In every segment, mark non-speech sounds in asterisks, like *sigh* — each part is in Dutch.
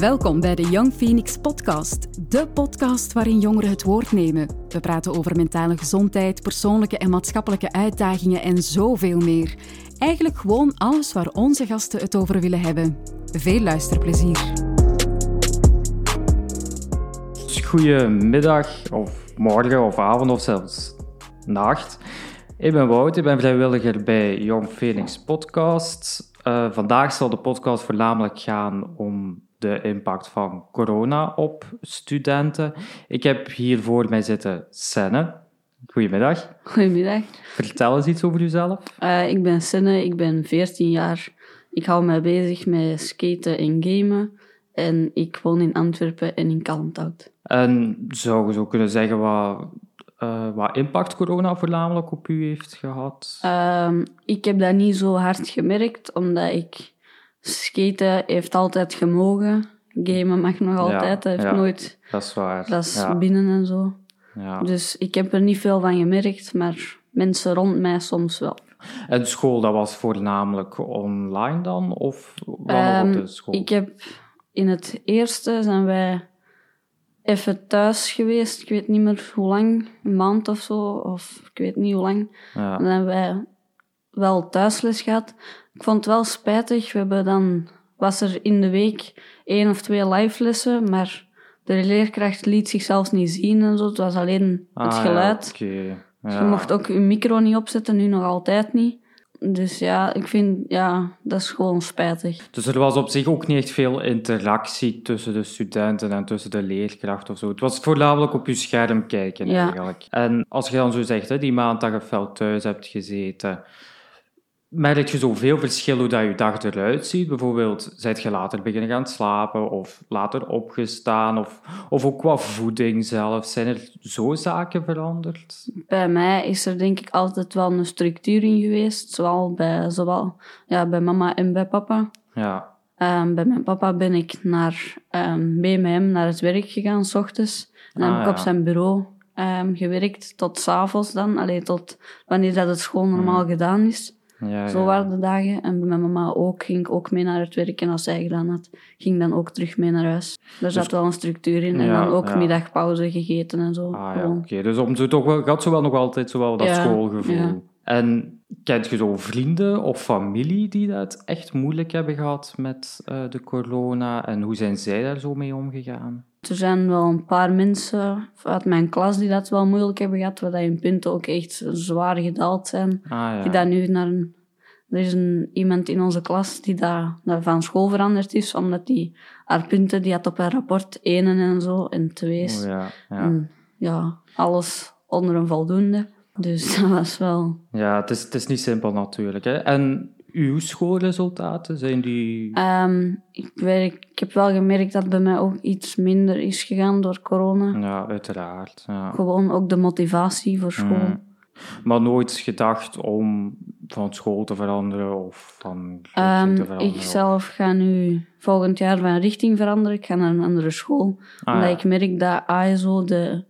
Welkom bij de Young Phoenix Podcast, de podcast waarin jongeren het woord nemen. We praten over mentale gezondheid, persoonlijke en maatschappelijke uitdagingen en zoveel meer. Eigenlijk gewoon alles waar onze gasten het over willen hebben. Veel luisterplezier. Goedemiddag, of morgen, of avond, of zelfs nacht. Ik ben Wout, ik ben vrijwilliger bij Young Phoenix Podcast. Uh, vandaag zal de podcast voornamelijk gaan om de impact van corona op studenten. Ik heb hier voor mij zitten Senne. Goedemiddag. Goedemiddag. Vertel eens iets over jezelf. Uh, ik ben Senne, ik ben 14 jaar. Ik hou mij bezig met skaten en gamen. En ik woon in Antwerpen en in Kalmthout. En zou je zo kunnen zeggen wat, uh, wat impact corona voornamelijk op u heeft gehad? Uh, ik heb dat niet zo hard gemerkt, omdat ik Skaten heeft altijd gemogen. Gamen mag nog altijd. Ja, heeft ja, nooit... Dat is waar. Dat is binnen en zo. Dus ik heb er niet veel van gemerkt, maar mensen rond mij soms wel. En school, dat was voornamelijk online dan? Of wat um, op ehm, de school? Ik heb in het eerste zijn wij even thuis geweest. Ik weet niet meer hoe lang, een maand of zo, of ik weet niet hoe lang. Ja. Dan hebben wij wel thuisles gehad. Ik vond het wel spijtig. We hebben dan, was er in de week één of twee live lessen, maar de leerkracht liet zichzelf niet zien en zo. Het was alleen het ah, geluid. Ja, okay. ja. Je mocht ook je micro niet opzetten, nu nog altijd niet. Dus ja, ik vind, ja, dat is gewoon spijtig. Dus er was op zich ook niet echt veel interactie tussen de studenten en tussen de leerkracht of zo. Het was voornamelijk op je scherm kijken ja. eigenlijk. En als je dan zo zegt, hè, die maand dat je fel thuis hebt gezeten, merk je zoveel verschil hoe dat je dag eruit ziet? Bijvoorbeeld, zijt je later beginnen gaan slapen of later opgestaan? Of, of ook qua voeding zelf? Zijn er zo zaken veranderd? Bij mij is er denk ik altijd wel een structuur in geweest. Zowel bij, zowel, ja, bij mama en bij papa. Ja. Um, bij mijn papa ben ik naar, um, mee met hem naar het werk gegaan, s ochtends. En dan Ah, heb ik op ja. zijn bureau um, gewerkt tot s'avonds dan. Alleen tot wanneer dat het school normaal gedaan is. Ja, Zo ja. waren de dagen. En bij mijn mama ook. Ging ik ook mee naar het werk. En als zij gedaan had, ging dan ook terug mee naar huis. Daar zat wel een structuur in. En Ja, dan ook middagpauze gegeten en zo. Ah oké. Dus om zo toch wel, gaat zo wel nog altijd zo wel dat schoolgevoel. En kent je zo vrienden of familie die dat echt moeilijk hebben gehad met eh, de corona? En hoe zijn zij daar zo mee omgegaan? Er zijn wel een paar mensen uit mijn klas die dat wel moeilijk hebben gehad. Waar in punten ook echt zwaar gedaald zijn. Ah ja. Die dat nu naar een... Er is een, iemand in onze klas die dat, dat van school veranderd is. Omdat die haar punten, die had op haar rapport enen en zo. En twee's. Oh, ja, ja. En ja, alles onder een voldoende. Dus *laughs* dat was wel... Ja, het is, het is niet simpel natuurlijk. Hè? En uw schoolresultaten, zijn die... Ehm, ik, weet, ik heb wel gemerkt dat bij mij ook iets minder is gegaan door corona. Ja, uiteraard. Ja. Gewoon ook de motivatie voor school. Mm. Maar nooit gedacht om van school te veranderen of van Ehm, te veranderen? ik zelf ga nu volgend jaar van richting veranderen. Ik ga naar een andere school. Ah, omdat ja. ik merk dat ASO, de,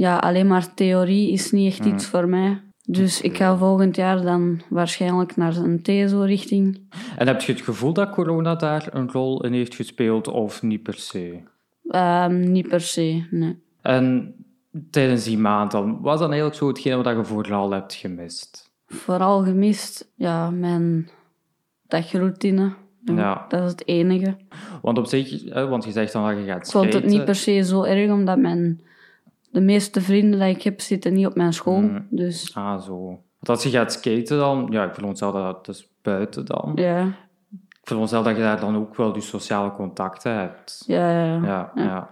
ja, alleen maar theorie is niet echt iets voor mij. Dus ik ga volgend jaar dan waarschijnlijk naar een TSO-richting. En heb je het gevoel dat corona daar een rol in heeft gespeeld of niet per se? Ehm, niet per se, nee. En tijdens die maand dan, was dan eigenlijk zo hetgeen wat je vooral hebt gemist? Vooral gemist, ja, mijn dagroutine. Ja. Dat is het enige. Want op zich, want je zegt dan dat je gaat Ik vond het niet per se zo erg, omdat mijn, de meeste vrienden die ik heb, zitten niet op mijn school. Mm. Dus Ah, zo. Want als je gaat skaten dan, ja, ik veronderstel dat dat is buiten dan. ja, Ik veronderstel dat je daar dan ook wel die sociale contacten hebt. ja, ja. ja. Ja, ja.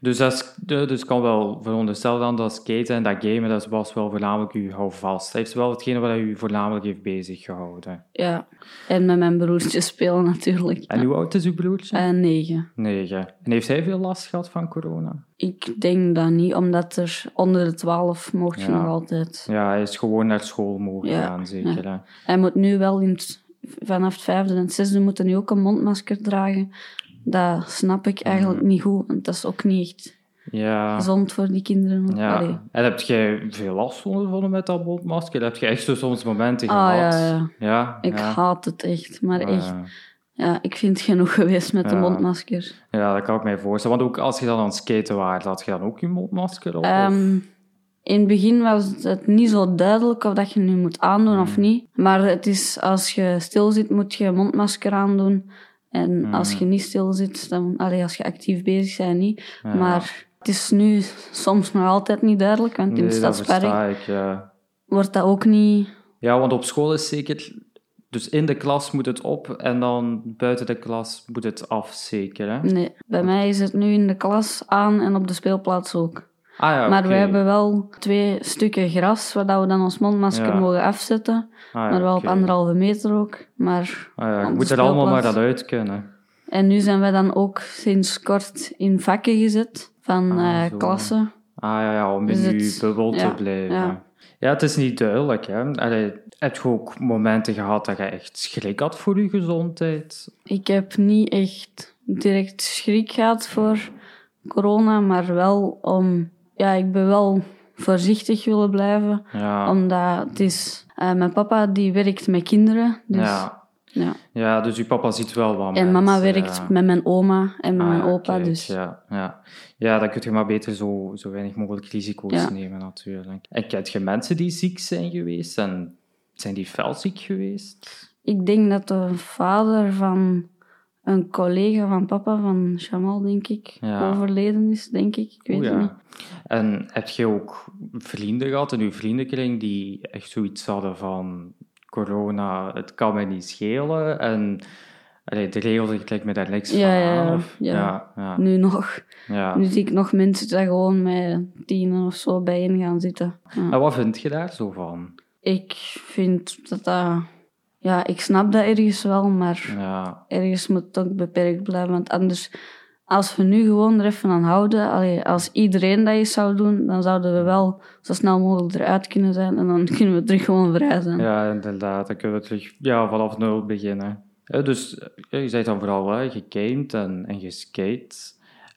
Dus, dat is, de- dus kan wel veronderstellen dan dat skaten en dat gamen, dat was wel voornamelijk u houvast. Dat is wel hetgene wat u voornamelijk heeft bezig gehouden. Ja. En met mijn broertje spelen natuurlijk. En hoe oud is uw broertje? En negen. Negen. En heeft hij veel last gehad van corona? Ik denk dat niet, omdat er onder de twaalf mocht je Ja. nog altijd. Ja, hij is gewoon naar school mogen Ja, gaan, zeker. Hè? Hij moet nu wel in het, vanaf het vijfde en het zesde moeten nu ook een mondmasker dragen. Dat snap ik eigenlijk Mm. niet goed, want dat is ook niet echt Ja. gezond voor die kinderen. ja. Allee. En heb jij veel last ondervonden met dat mondmasker? Heb je echt zo soms momenten Ah, gehad? ja, ja. Ja, Ik haat het echt, maar Ja. echt. Ja, ik vind het genoeg *laughs* geweest met de mondmasker. Ja, dat kan ik mij voorstellen. Want ook als je dan aan het skaten was, had je dan ook je mondmasker op? Um, in het begin was het niet zo duidelijk of dat je nu moet aandoen of hmm. niet. Maar het is, als je stil zit, moet je mondmasker aandoen. En hmm. als je niet stil zit, dan, allee, als je actief bezig bent, niet. Maar het is nu soms nog altijd niet duidelijk, want in nee, Stadspark ja. wordt dat ook niet... Ja, want op school is zeker... Dus in de klas moet het op en dan buiten de klas moet het af, zeker, hè? Nee, bij mij is het nu in de klas aan en op de speelplaats ook. Ah, ja, maar we hebben wel twee stukken gras waar we dan ons mondmasker mogen afzetten. Ah, maar wel op anderhalve meter ook. Maar ah, moet er allemaal maar dat uit kunnen. En nu zijn we dan ook sinds kort in vakken gezet van uh, klassen. Ah ja, ja om dus in uw bubbel te blijven. Ja. ja. het is niet duidelijk. Hè? Allee, heb je ook momenten gehad dat je echt schrik had voor je gezondheid? Ik heb niet echt direct schrik gehad voor corona, maar wel om ja, ik ben wel voorzichtig willen blijven. Omdat het is... Uh, mijn papa die werkt met kinderen. Dus, ja. Ja. ja, dus uw papa ziet wel wat En mama werkt met mijn oma en met ah, mijn opa. dus. ja, ja. ja, dan kun je maar beter zo, zo weinig mogelijk risico's nemen natuurlijk. En kent je mensen die ziek zijn geweest? En zijn die fel ziek geweest? Ik denk dat de vader van een collega van papa, van Jamal, denk ik, overleden is, denk ik. Ik weet het niet. En heb je ook vrienden gehad in uw vriendenkring die echt zoiets hadden van corona, het kan mij niet schelen en allee, de regels, ik me daar niks van aan. Of, ja, ja, nu nog. Nu zie ik nog mensen die gewoon met tienen of zo bijeen gaan zitten. En wat vind je daar zo van? Ik vind dat dat ja, ik snap dat ergens wel, maar ja. ergens moet het ook beperkt blijven. Want anders, als we nu gewoon er even aan houden, allee, als iedereen dat eens zou doen, dan zouden we wel zo snel mogelijk eruit kunnen zijn en dan *laughs* kunnen we terug gewoon vrij zijn. Ja, inderdaad. Dan kunnen we terug ja, vanaf nul beginnen. dus je zei dan vooral hè, gegamed en, en geskate.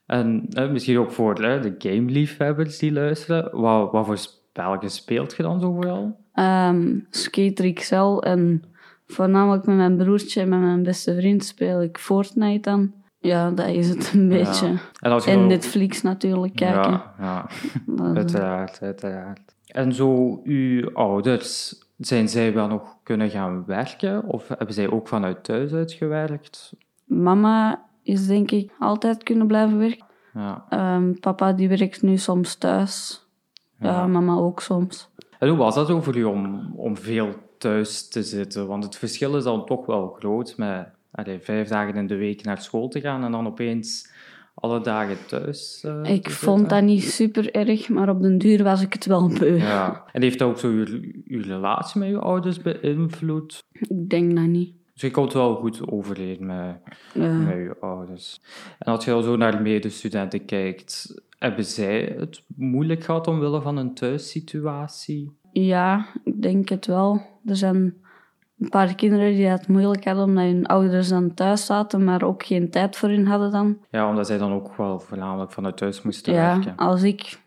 En misschien ook voor hè, de gameliefhebbers die luisteren, wat, wat voor spel speelt je dan zo vooral? Um, Skate XL en Voornamelijk met mijn broertje en met mijn beste vriend speel ik Fortnite dan. Ja, dat is het een beetje. En, als Netflix natuurlijk kijken. Ja, *laughs* ja. uiteraard, uiteraard. En zo, uw ouders, zijn zij wel nog kunnen gaan werken? Of hebben zij ook vanuit thuis uitgewerkt? Mama is denk ik altijd kunnen blijven werken. Ja. Ehm, papa die werkt nu soms thuis. Ja. mama ook soms. En hoe was dat zo voor u om, om veel thuis te zitten? Want het verschil is dan toch wel groot met allee, vijf dagen in de week naar school te gaan en dan opeens alle dagen thuis. Uh, ik vond dat niet super erg, maar op den duur was ik het wel beu. Ja. En heeft dat ook zo uw, uw relatie met uw ouders beïnvloed? Ik denk dat niet. Dus je komt wel goed overeen met, met je ouders. En als je al zo naar medestudenten kijkt, hebben zij het moeilijk gehad omwille van een thuissituatie? Ja, ik denk het wel. Er zijn een paar kinderen die het moeilijk hadden omdat hun ouders dan thuis zaten, maar ook geen tijd voor hen hadden dan. Ja, omdat zij dan ook wel voornamelijk vanuit thuis moesten ja, werken. als ik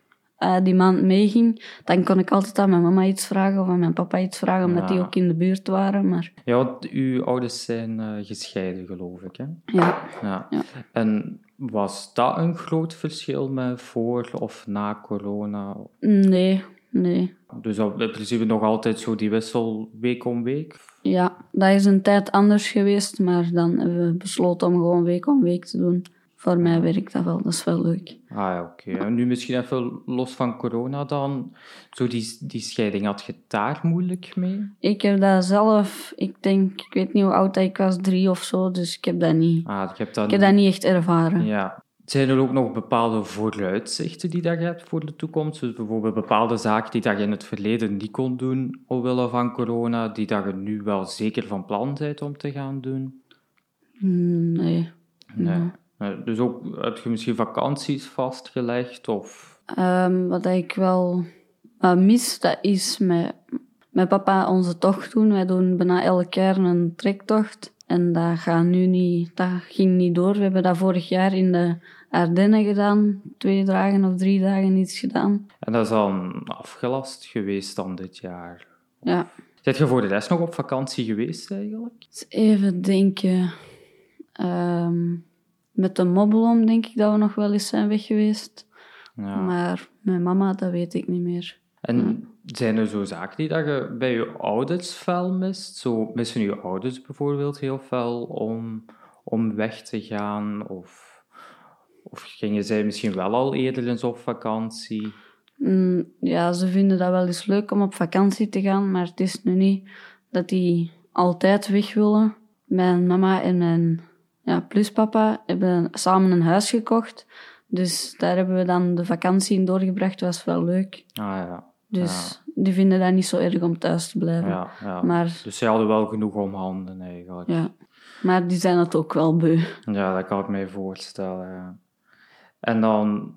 uh, die maand meeging, dan kon ik altijd aan mijn mama iets vragen of aan mijn papa iets vragen, omdat die ook in de buurt waren. Maar... Ja, want uw ouders zijn uh, gescheiden, geloof ik, hè? Ja. ja. En was dat een groot verschil met voor of na corona? Nee, nee. Dus in principe nog altijd zo die wissel week om week? Ja, dat is een tijd anders geweest, maar dan hebben we besloten om gewoon week om week te doen. Voor mij werkt dat wel, dat is wel leuk. Ah ja, oké. Nu misschien even los van corona dan. Zo die, die scheiding, had je daar moeilijk mee? Ik heb dat zelf, ik denk, ik weet niet hoe oud ik was, drie of zo, dus ik heb dat niet, ah, je hebt dat ik heb dat niet echt ervaren. Ja, zijn er ook nog bepaalde vooruitzichten die dat je hebt voor de toekomst? Dus bijvoorbeeld bepaalde zaken die dat je in het verleden niet kon doen omwille van corona, die dat je nu wel zeker van plan bent om te gaan doen? Mm, nee. Nee. Dus ook, heb je misschien vakanties vastgelegd? Of? Um, wat ik wel mis, dat is met, met papa onze tocht doen. Wij doen bijna elk jaar een trektocht. En dat, gaat nu niet, dat ging niet door. We hebben dat vorig jaar in de Ardennen gedaan. Twee dagen of drie dagen iets gedaan. En dat is dan afgelast geweest dan dit jaar? Ja. Zit je voor de rest nog op vakantie geweest eigenlijk? Even denken. Ehm, met de mobbelom denk ik dat we nog wel eens zijn weg geweest. Ja. Maar mijn mama, dat weet ik niet meer. En zijn er zo zaken die dat je bij je ouders fel mist? Zo missen je ouders bijvoorbeeld heel fel om, om weg te gaan? Of, of gingen zij misschien wel al eerder eens op vakantie? Mm, ja, ze vinden dat wel eens leuk om op vakantie te gaan, maar het is nu niet dat die altijd weg willen. Mijn mama en mijn ja, pluspapa hebben samen een huis gekocht. Dus daar hebben we dan de vakantie in doorgebracht. Dat was wel leuk. Ah ja. Dus die vinden dat niet zo erg om thuis te blijven. Ja, ja. Maar, dus ze hadden wel genoeg om handen eigenlijk. Ja, maar die zijn het ook wel beu. Ja, dat kan ik me voorstellen. En dan,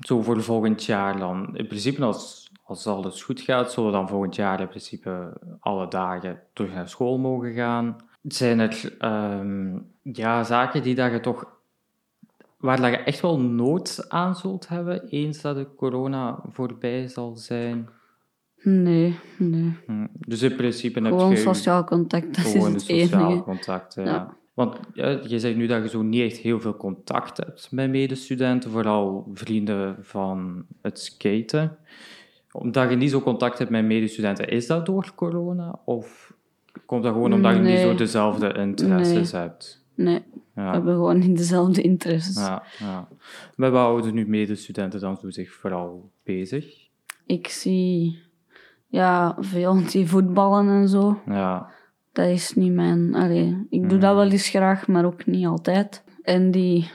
zo voor volgend jaar dan, in principe als, als alles goed gaat, zullen we dan volgend jaar in principe alle dagen terug naar school mogen gaan. Zijn er ehm, ja, zaken die dat je toch waar dat je echt wel nood aan zult hebben eens dat de corona voorbij zal zijn? Nee, nee. Hm. Dus in principe heb gewoon je... sociaal contact, dat gewoon is het sociaal contact, ja. Want ja, je zegt nu dat je zo niet echt heel veel contact hebt met medestudenten, vooral vrienden van het skaten. Omdat je niet zo contact hebt met medestudenten, is dat door corona? Of komt dat gewoon omdat je niet zo dezelfde interesses hebt? Nee, ja. We hebben gewoon niet dezelfde interesses. Ja, ja. Met wat houden nu medestudenten dan zo zich vooral bezig? Ik zie ja, veel die voetballen en zo. Ja. Dat is niet mijn... Allee, ik doe dat mm. wel eens graag, maar ook niet altijd. En die,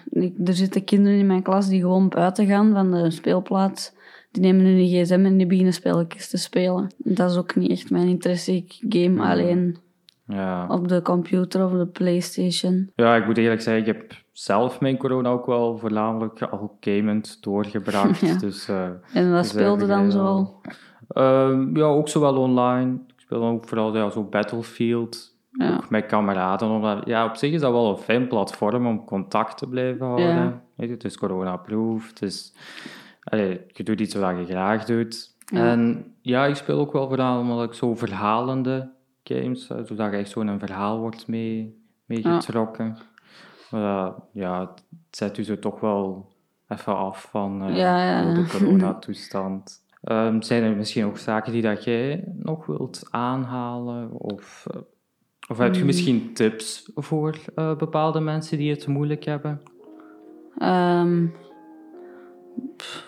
er zitten kinderen in mijn klas die gewoon buiten gaan van de speelplaats. Die nemen hun gsm en die beginnen spelletjes te spelen. Dat is ook niet echt mijn interesse. Ik game mm. alleen ja. Op de computer of de PlayStation. Ja, ik moet eerlijk zeggen, ik heb zelf mijn corona ook wel voornamelijk al gamend doorgebracht. *laughs* ja. dus, uh, en wat speelde dan zo? Uh, ja, ook zowel online. Ik speel ook vooral ja, zo Battlefield. Ja. Ook met kameraden. Omdat, ja, op zich is dat wel een fijn platform om contact te blijven houden. Ja. Weet je, het is corona-proof. Dus je doet iets wat je graag doet. En ja, ik speel ook wel voornamelijk zo verhalende games, zodat je echt zo'n verhaal wordt mee, meegetrokken. Ja. ja, het zet u zo toch wel even af van uh, ja, ja. de *laughs* coronatoestand. Um, zijn er misschien ook zaken die dat jij nog wilt aanhalen? Of, uh, of heb je hmm. misschien tips voor uh, bepaalde mensen die het moeilijk hebben? Um,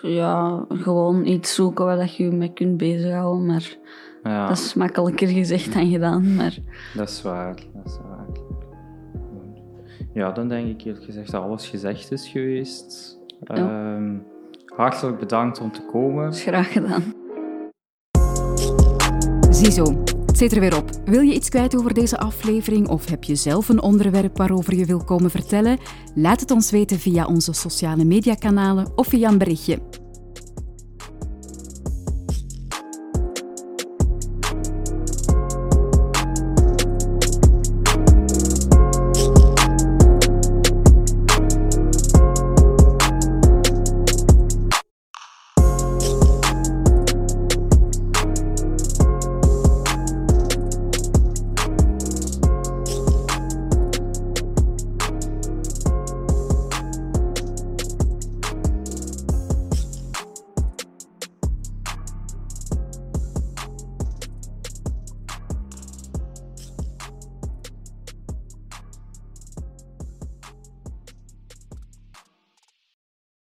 ja, gewoon iets zoeken waar je je mee kunt bezighouden. Maar ja. Dat is makkelijker gezegd dan gedaan, maar... Dat is waar, dat is waar. Ja, dan denk ik eerlijk gezegd dat alles gezegd is geweest. Ja. Ehm, hartelijk bedankt om te komen. Graag gedaan. Ziezo, het zit er weer op. Wil je iets kwijt over deze aflevering of heb je zelf een onderwerp waarover je wil komen vertellen? Laat het ons weten via onze sociale mediakanalen of via een berichtje.